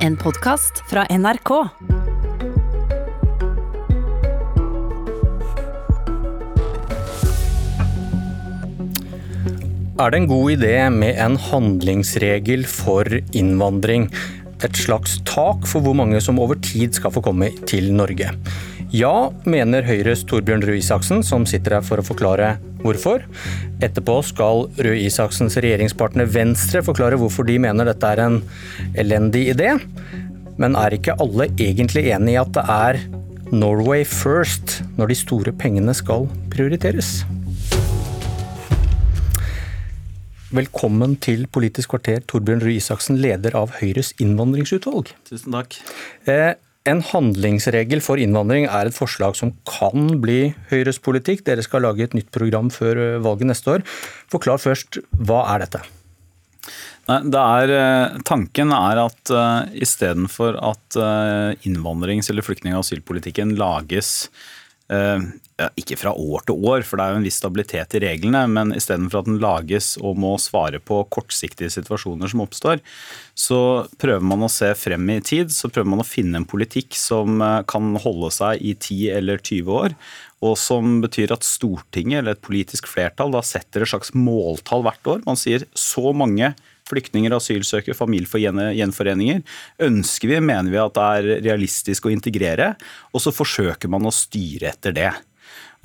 En podkast fra NRK. Er det en god idé med en handlingsregel for innvandring? Et slags tak for hvor mange som over tid skal få komme til Norge? Ja, mener Høyres Torbjørn Røe Isaksen, som sitter her for å forklare hvorfor. Etterpå skal Røe Isaksens regjeringspartner Venstre forklare hvorfor de mener dette er en elendig idé. Men er ikke alle egentlig enig i at det er Norway first når de store pengene skal prioriteres? Velkommen til Politisk kvarter, Torbjørn Røe Isaksen, leder av Høyres innvandringsutvalg. Tusen takk. Eh, en handlingsregel for innvandring er et forslag som kan bli Høyres politikk. Dere skal lage et nytt program før eh, valget neste år. Forklar først, hva er dette? Det er, eh, tanken er at uh, istedenfor at innvandrings- eller flyktning- og asylpolitikken lages ikke fra år til år, for det er jo en viss stabilitet i reglene, men istedenfor at den lages og må svare på kortsiktige situasjoner som oppstår, så prøver man å se frem i tid. Så prøver man å finne en politikk som eh, kan holde seg i 10 eller 20 år, og som betyr at Stortinget eller et politisk flertall da setter et slags måltall hvert år. Man sier så mange flyktninger, asylsøkere, familiegjenforeninger ønsker vi, mener vi at det er realistisk å integrere, og så forsøker man å styre etter det.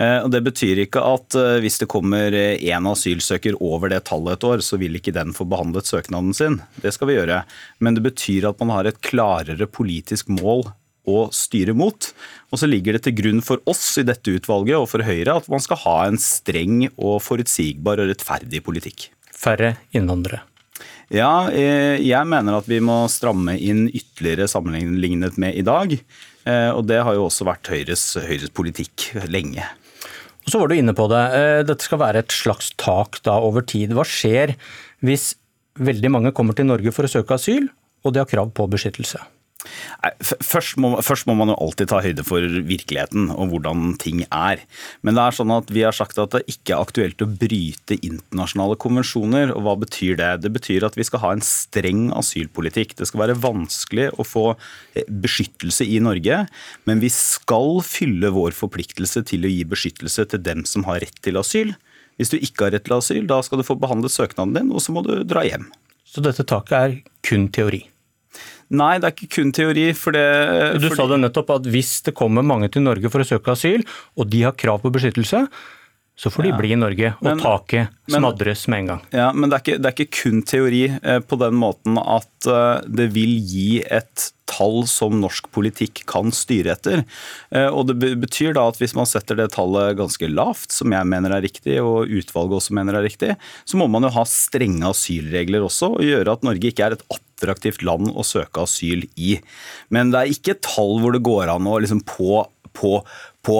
Eh, og Det betyr ikke at eh, hvis det kommer én asylsøker over det tallet et år, så vil ikke den få behandlet søknaden sin. Det skal vi gjøre. Men det betyr at man har et klarere politisk mål å styre mot. Og så ligger det til grunn for oss i dette utvalget og for Høyre at man skal ha en streng og forutsigbar og rettferdig politikk. Færre innvandrere. Ja, eh, jeg mener at vi må stramme inn ytterligere sammenlignet med i dag. Og det har jo også vært Høyres, Høyres politikk lenge. Og så var du inne på det. Eh, dette skal være et slags tak da over tid. Hva skjer hvis veldig mange kommer til Norge for å søke asyl, og de har krav på beskyttelse? Først må, først må, man jo alltid ta høyde for virkeligheten og hvordan ting er. Men det er sånn at vi har sagt at det ikke er aktuelt å bryte internasjonale konvensjoner. Og hva betyr det? Det betyr at vi skal ha en streng asylpolitikk. Det skal være vanskelig å få eh, beskyttelse i Norge, men vi skal fylle vår forpliktelse til å gi beskyttelse til dem som har rett til asyl. Hvis du ikke har rett til asyl, da skal du få behandlet søknaden din, og så må du dra hjem. Så dette taket er kun teori? Nei, det er ikke kun teori. For det, du sa det nettopp at hvis det kommer mange til Norge for å søke asyl, og de har krav på beskyttelse, så får de ja. bli i Norge, og men, taket smadres med en gang. Ja, Men det er, ikke, det er ikke kun teori eh, på den måten at eh, det vil gi et tall som norsk politikk kan styre etter. Eh, og Det betyr da at hvis man setter det tallet ganske lavt, som jeg mener er riktig, og utvalget også mener er riktig, så må man jo ha strenge asylregler også, og gjøre at Norge ikke er et attraktivt land å søke asyl i. Men det er ikke tall hvor det går an å liksom på på, på,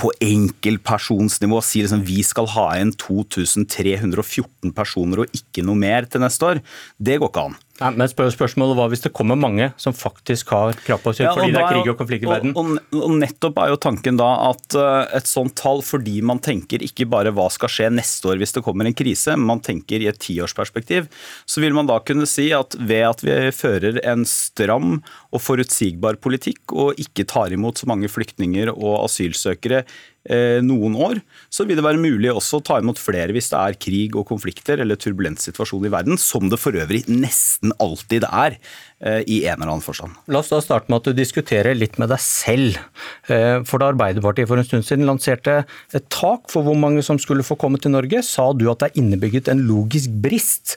på enkeltpersonsnivå sier liksom vi skal ha inn 2314 personer og ikke noe mer til neste år. Det går ikke an. Nei, men Spørsmålet var hvis det kommer mange som faktisk har krav på asyl ja, fordi det er krig og konflikt i verden? Og, og, nettopp er jo tanken da at uh, et sånt tall, fordi man tenker ikke bare hva skal skje neste år hvis det kommer en krise, men man tenker i et tiårsperspektiv, så vil man da kunne si at ved at vi fører en stram og forutsigbar politikk og ikke tar imot så mange flyktninger og asylsøkere Eh, noen år, så vil det være mulig også å ta imot flere hvis det er krig og konflikter eller turbulent situasjon i verden, som det for øvrig nesten alltid er eh, i en eller annen forstand. La oss da starte med at du diskuterer litt med deg selv. Eh, for da Arbeiderpartiet for en stund siden lanserte et tak for hvor mange som skulle få komme til Norge, sa du at det er innebygget en logisk brist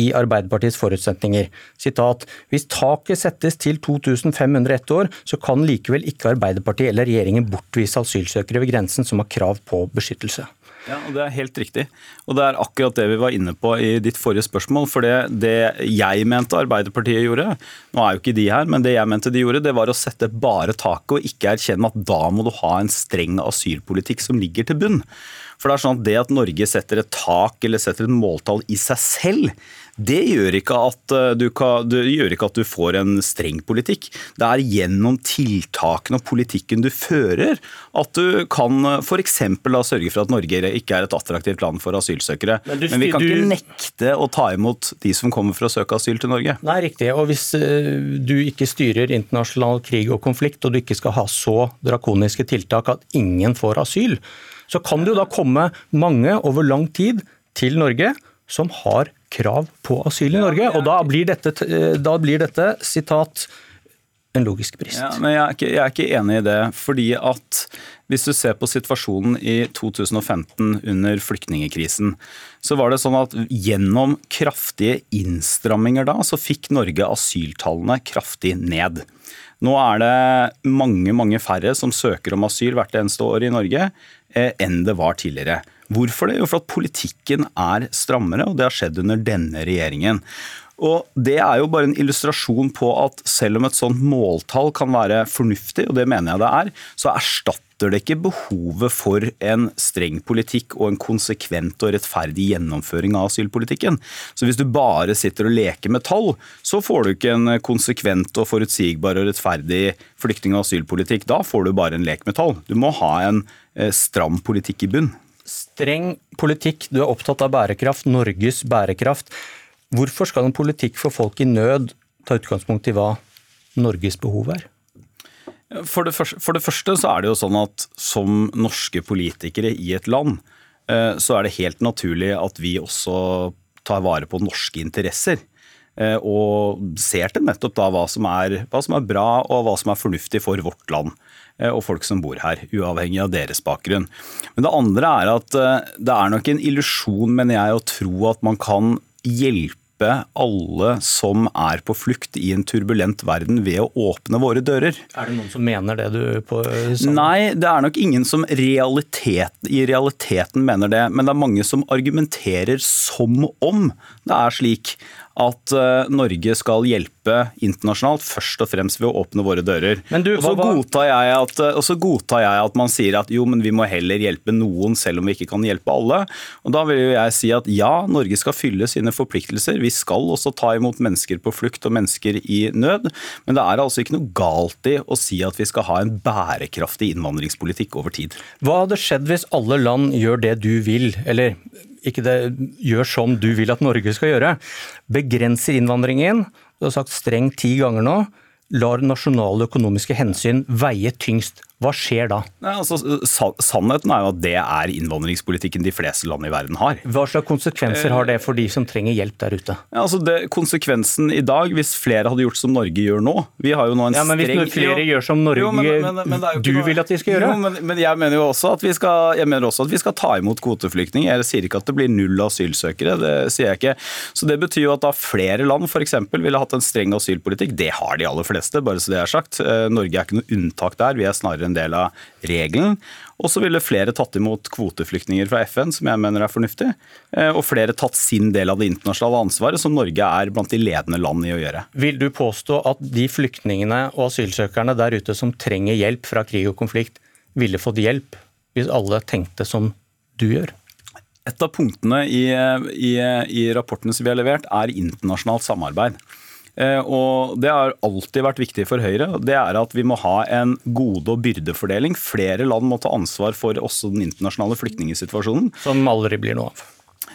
i Arbeiderpartiets forutsetninger. Sitat, Hvis taket settes til 2500 ett år, så kan likevel ikke Arbeiderpartiet eller regjeringen bortvise asylsøkere ved grensen som har krav på beskyttelse. Ja, og Det er helt riktig. Og det er akkurat det vi var inne på i ditt forrige spørsmål. For det, det jeg mente Arbeiderpartiet gjorde, nå er jo ikke de her, men det jeg mente de gjorde, det var å sette bare taket og ikke erkjenne at da må du ha en streng asylpolitikk som ligger til bunn. For det er sånn at det at Norge setter et tak eller setter et måltall i seg selv, det gjør ikke at eh, du, kan, det gjør ikke at du får en streng politikk. Det er gjennom tiltakene og politikken du fører at du kan f.eks. sørge for at Norge ikke er et attraktivt land for asylsøkere. Men, du, Men vi kan du... ikke nekte å ta imot de som kommer for å søke asyl til Norge. Nei, riktig. Og hvis uh, du ikke styrer internasjonal krig og konflikt, og du ikke skal ha så drakoniske tiltak at ingen får asyl, så kan det jo da komme mange over lang tid til Norge som har krav på asyl i Norge. Og da blir dette, da blir dette sitat en logisk brist. Ja, men jeg er, ikke, jeg er, ikke, enig i det. fordi at Hvis du ser på situasjonen i 2015 under flyktningekrisen, så var det sånn at gjennom kraftige innstramminger da, så fikk Norge asyltallene kraftig ned. Nå er det mange mange færre som søker om asyl hvert eneste år i Norge eh, enn det var tidligere. Hvorfor det? Jo, for at politikken er strammere, og det har skjedd under denne regjeringen. Og Det er jo bare en illustrasjon på at selv om et sånt måltall kan være fornuftig, og det mener jeg det er, så erstatter det ikke behovet for en streng politikk og en konsekvent og rettferdig gjennomføring av asylpolitikken. Så hvis du bare sitter og leker med tall, så får du ikke en konsekvent og forutsigbar og rettferdig flyktning- og asylpolitikk. Da får du bare en lek med tall. Du må ha en eh, stram politikk i bunn streng politikk, du er opptatt av bærekraft, Norges bærekraft. Hvorfor skal en politikk for folk i nød ta utgangspunkt i hva Norges behov er? For det, første, for det, første, så er det jo sånn at som norske politikere i et land, eh, så er det helt naturlig at vi også tar vare på norske interesser. Eh, og ser til nettopp da hva som, er, hva som er bra og hva som er fornuftig for vårt land. Eh, og folk som bor her, uavhengig av deres bakgrunn. Men det andre er at eh, det er nok en illusjon, mener jeg, å tro at man kan hjelpe alle som er på flukt i en turbulent verden ved å åpne våre dører. Er det noen som mener det du på sånn? Nei, det er nok ingen som realitet, i realiteten mener det. Men det er mange som argumenterer som om det er slik at uh, Norge skal hjelpe internasjonalt, først og fremst ved å åpne våre dører. Du, og, så godtar at, og så godtar jeg at man sier at jo, men vi må heller hjelpe noen, selv om vi ikke kan hjelpe alle. Og Da vil jo jeg si at ja, Norge skal fylle sine forpliktelser. Vi skal også ta imot mennesker på flukt og mennesker i nød. Men det er altså ikke noe galt i å si at vi skal ha en bærekraftig innvandringspolitikk over tid. Hva hadde skjedd hvis alle land gjør det du vil, eller ikke det gjør som du vil at Norge skal gjøre. Begrenser innvandringen, du har sagt strengt ti ganger nå, lar nasjonale økonomiske hensyn veie tyngst. Hva skjer da? Nei, altså, sannheten er jo at det er innvandringspolitikken de fleste land i verden har. Hva slags konsekvenser har det for de som trenger hjelp der ute? Ja, altså det, konsekvensen i dag, hvis flere hadde gjort som Norge gjør nå Vi har jo nå en ja, men Hvis streng... flere gjør som Norge jo, men, men, du noe... vil at de skal gjøre? Jo, men, jeg mener jo også at vi skal, jeg mener også at vi skal ta imot kvoteflyktninger. Jeg sier ikke at det blir null asylsøkere, det sier jeg ikke. Så Det betyr jo at da flere land f.eks. ville hatt en streng asylpolitikk. Det har de aller fleste, bare så det er sagt. Eh, Norge er ikke noe unntak der. Vi er snarere en del av regelen. Og så ville flere tatt imot kvoteflyktninger fra FN, som jeg mener er fornuftig. Eh, og flere tatt sin del av det internasjonale ansvaret, som Norge er blant de ledende land i å gjøre. Vil du påstå at de flyktningene og asylsøkerne der ute som trenger hjelp fra krig og konflikt, ville fått hjelp hvis alle tenkte som du gjør? Et av punktene i, i, i rapportene som vi har levert, er internasjonalt samarbeid. Eh, og Det har alltid vært viktig for Høyre. Det er at vi må ha en gode- og byrdefordeling. Flere land må ta ansvar for også den internasjonale flyktningsituasjonen. Som aldri blir noe av.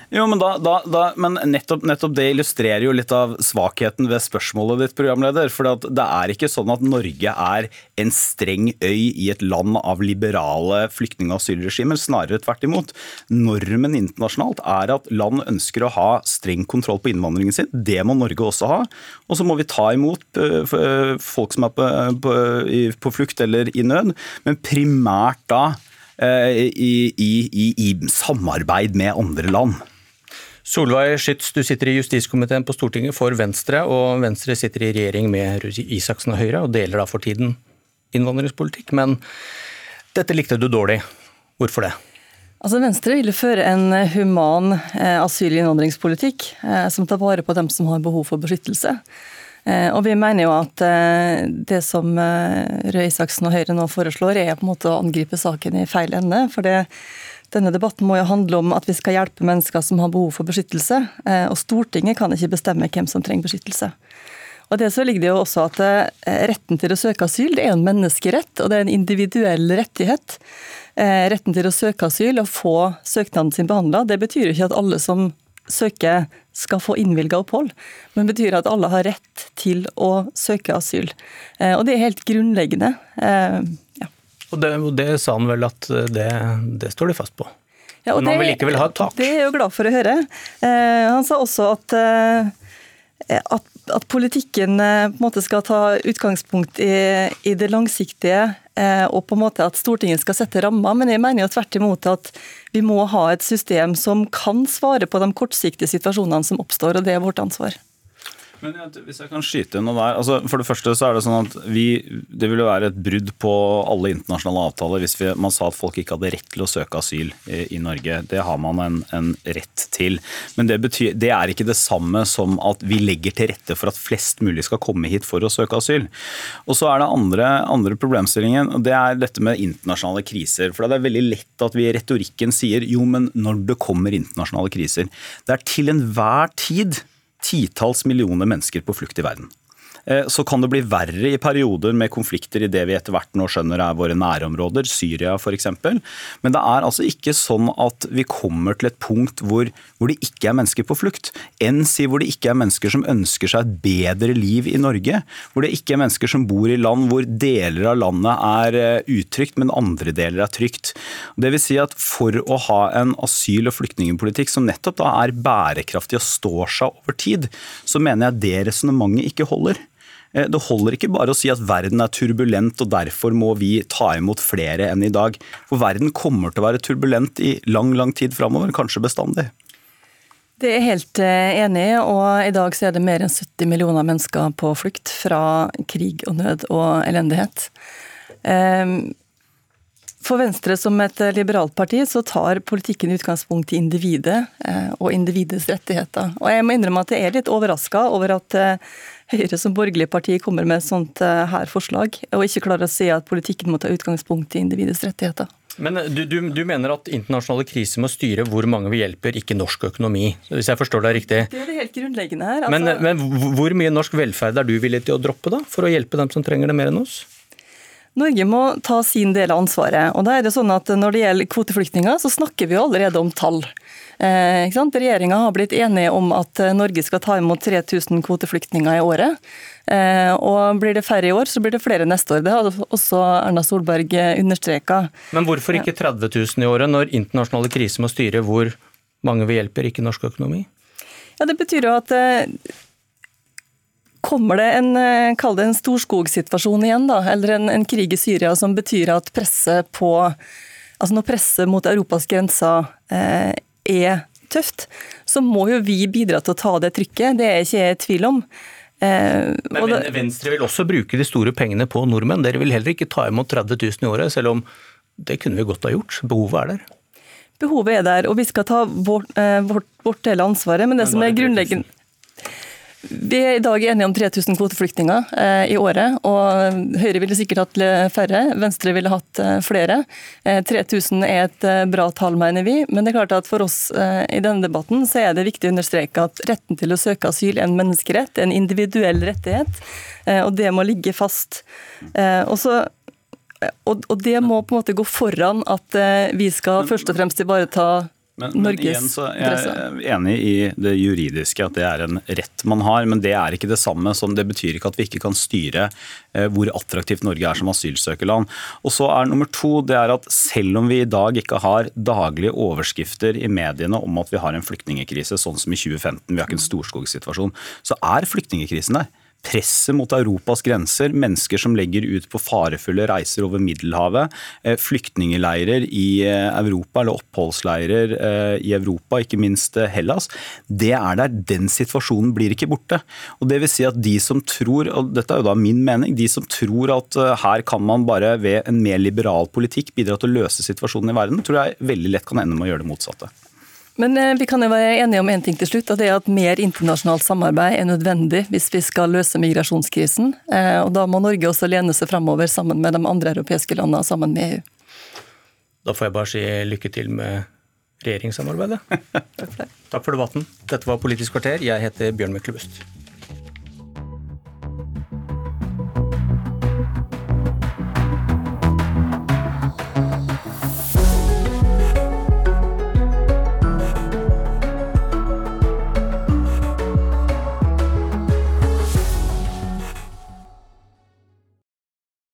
Jo, men, da, da, da, men nettopp, nettopp, det illustrerer jo litt av svakheten ved spørsmålet ditt, programleder. For det er ikke sånn at Norge er en streng øy i et land av liberale flyktning- og asylregimer. Snarere tvert imot. Normen internasjonalt er at land ønsker å ha streng kontroll på innvandringen sin. Det må Norge også ha. Og så må vi ta imot øh, øh, folk som er på, på, på flukt eller i nød, men primært da i, i, i, i samarbeid med andre land. Solveig Skytz, du sitter i justiskomiteen på Stortinget for Venstre, og Venstre sitter i regjering med Isaksen og Høyre, og deler da for tiden innvandringspolitikk. Men dette likte du dårlig. Hvorfor det? Altså Venstre ville føre en human eh, asyl- og innvandringspolitikk eh, som tar vare på dem som har behov for beskyttelse. Eh, og vi mener jo at det som Røe Isaksen og Høyre nå foreslår, er på en måte å angripe saken i feil ende. For det denne debatten må jo handle om at vi skal hjelpe mennesker som har behov for beskyttelse. Eh, og Stortinget kan ikke bestemme hvem som trenger beskyttelse. Og det så ligger det jo også at eh, Retten til å søke asyl det er en menneskerett, og det er en individuell rettighet. Eh, retten til å søke asyl og få søknaden sin behandla, det betyr jo ikke at alle som søker skal få innvilga opphold, men betyr at alle har rett til å søke asyl. Og det er helt grunnleggende. Og det, det, sa han vel at det, det står de fast på? Ja, Men han vil likevel ha et tak? Det er jeg jo glad for å høre. Eh, han sa også at, eh, at, at politikken eh, på en måte skal ta utgangspunkt i, i det langsiktige, eh, og på en måte at Stortinget skal sette rammer. Men jeg mener jo tvert imot at vi må ha et system som kan svare på de kortsiktige situasjonene som oppstår, og det er vårt ansvar. Men Hvis jeg kan skyte noe der. Altså, for det første så er det sånn at vi, det ville være et brudd på alle internasjonale avtaler hvis vi, man sa at folk ikke hadde rett til å søke asyl i, i Norge. Det har man en, en rett til. Men det, betyr, det, er ikke det samme som at vi legger til rette for at flest mulig skal komme hit for å søke asyl. Og så er det andre, andre problemstillingen, og det er dette med internasjonale kriser. For det er veldig lett at vi i retorikken sier jo, men når det kommer internasjonale kriser. Det er til enhver tid titalls millioner mennesker på flukt i verden. Eh, så kan det bli verre i perioder med konflikter i det vi etter hvert nå skjønner er våre nærområder, Syria f.eks. Men det er altså ikke sånn at vi kommer til et punkt hvor, hvor, det ikke er mennesker på flukt. Enn si hvor det ikke er mennesker som ønsker seg et bedre liv i Norge. Hvor det ikke er mennesker som bor i land hvor deler av landet er eh, utrygt, men andre deler er trygt. Det vil si at For å ha en asyl- og flyktningpolitikk som nettopp da er bærekraftig og står seg over tid, så mener jeg det resonnementet ikke holder. Eh, det holder ikke bare å si at verden er turbulent og derfor må vi ta imot flere enn i dag. For verden kommer til å være turbulent i lang, lang tid framover, kanskje bestandig. Det er helt eh, enig og i dag så er det mer enn 70 millioner mennesker på flukt fra krig og nød og elendighet. For Venstre som et liberalt parti så tar politikken utgangspunkt i individet eh, og individets rettigheter. Og jeg må innrømme at jeg er litt overraska over at Høyre som borgerlig parti kommer med et sånt eh, her forslag, og ikke klarer å si at politikken må ta utgangspunkt i individets rettigheter. Men eh, du, du, du, mener at internasjonale kriser må styre hvor mange vi hjelper, ikke norsk økonomi? hvis jeg forstår deg riktig? Det er det helt grunnleggende her. Altså... Men, men, hvor mye norsk velferd er du villig til å droppe da, for å hjelpe dem som trenger det mer enn oss? Norge må ta sin del av ansvaret. og da er det sånn at Når det gjelder kvoteflyktninger, så snakker vi allerede om tall. Eh, Regjeringa har blitt enige om at eh, Norge skal ta imot 3000 kvoteflyktninger i året. Eh, og Blir det færre i år, så blir det flere neste år. Det hadde også Erna Solberg understreka. Men hvorfor ikke 30 000 i året, når internasjonale kriser må styre hvor mange vi hjelper, ikke norsk økonomi? Ja, Det betyr jo at Kommer det en, kall det en storskogsituasjon igjen, da, eller en, en, krig i Syria som betyr at presset på Altså når presset mot Europas grenser eh, er tøft, så må jo vi bidra til å ta det trykket. Det er ikke jeg i tvil om. Eh, Men Venstre vil også bruke de store pengene på nordmenn. Dere vil heller ikke ta imot 30 000 i året, selv om det kunne vi godt ha gjort. Behovet er der. Behovet er der, og vi skal ta vårt, eh, vårt, vårt del av ansvaret. Men det Men som er grunnleggende vi er i dag enige om 3000 kvoteflyktninger eh, i året. og Høyre ville sikkert hatt færre, Venstre ville hatt eh, flere. Eh, 3000 er et eh, bra tall, mener vi. Men det er klart at for oss eh, i denne debatten så er det viktig å understreke at retten til å søke asyl er en menneskerett, en individuell rettighet. Eh, og det må ligge fast. og så og, det må på en måte gå foran at vi skal først og fremst ivareta men, men igjen så jeg er enig i det juridiske, at det er en rett man har. Men det er ikke det samme som det betyr ikke at vi ikke kan styre eh, hvor attraktivt Norge er som asylsøkerland. Og så er nummer to det er at selv om vi i dag ikke har daglige overskrifter i mediene om at vi har en flyktningkrise, sånn som i 2015, vi har ikke en storskogsituasjon, så er flyktningkrisen der presset mot Europas grenser, mennesker som legger ut på farefulle reiser over Middelhavet, eh, flyktningeleirer i eh, Europa, eller oppholdsleirer eh, i Europa, ikke minst Hellas, det er der. Den situasjonen blir ikke borte. Og det vil si at de som tror, og dette er jo da min mening, de som tror at her kan man bare ved en mer liberal politikk bidra til å løse situasjonen i verden, tror jeg veldig lett kan ende med å gjøre det motsatte. Men eh, vi kan jo være enige om én en ting til slutt, og det er at mer internasjonalt samarbeid er nødvendig hvis vi skal løse migrasjonskrisen. Eh, og da må Norge også lene seg framover sammen med de andre europeiske landene, sammen med EU. Da får jeg bare si lykke til med regjeringssamarbeidet. Takk for det. Takk for debatten. Dette var Politisk kvarter. Jeg heter Bjørn Myklebust.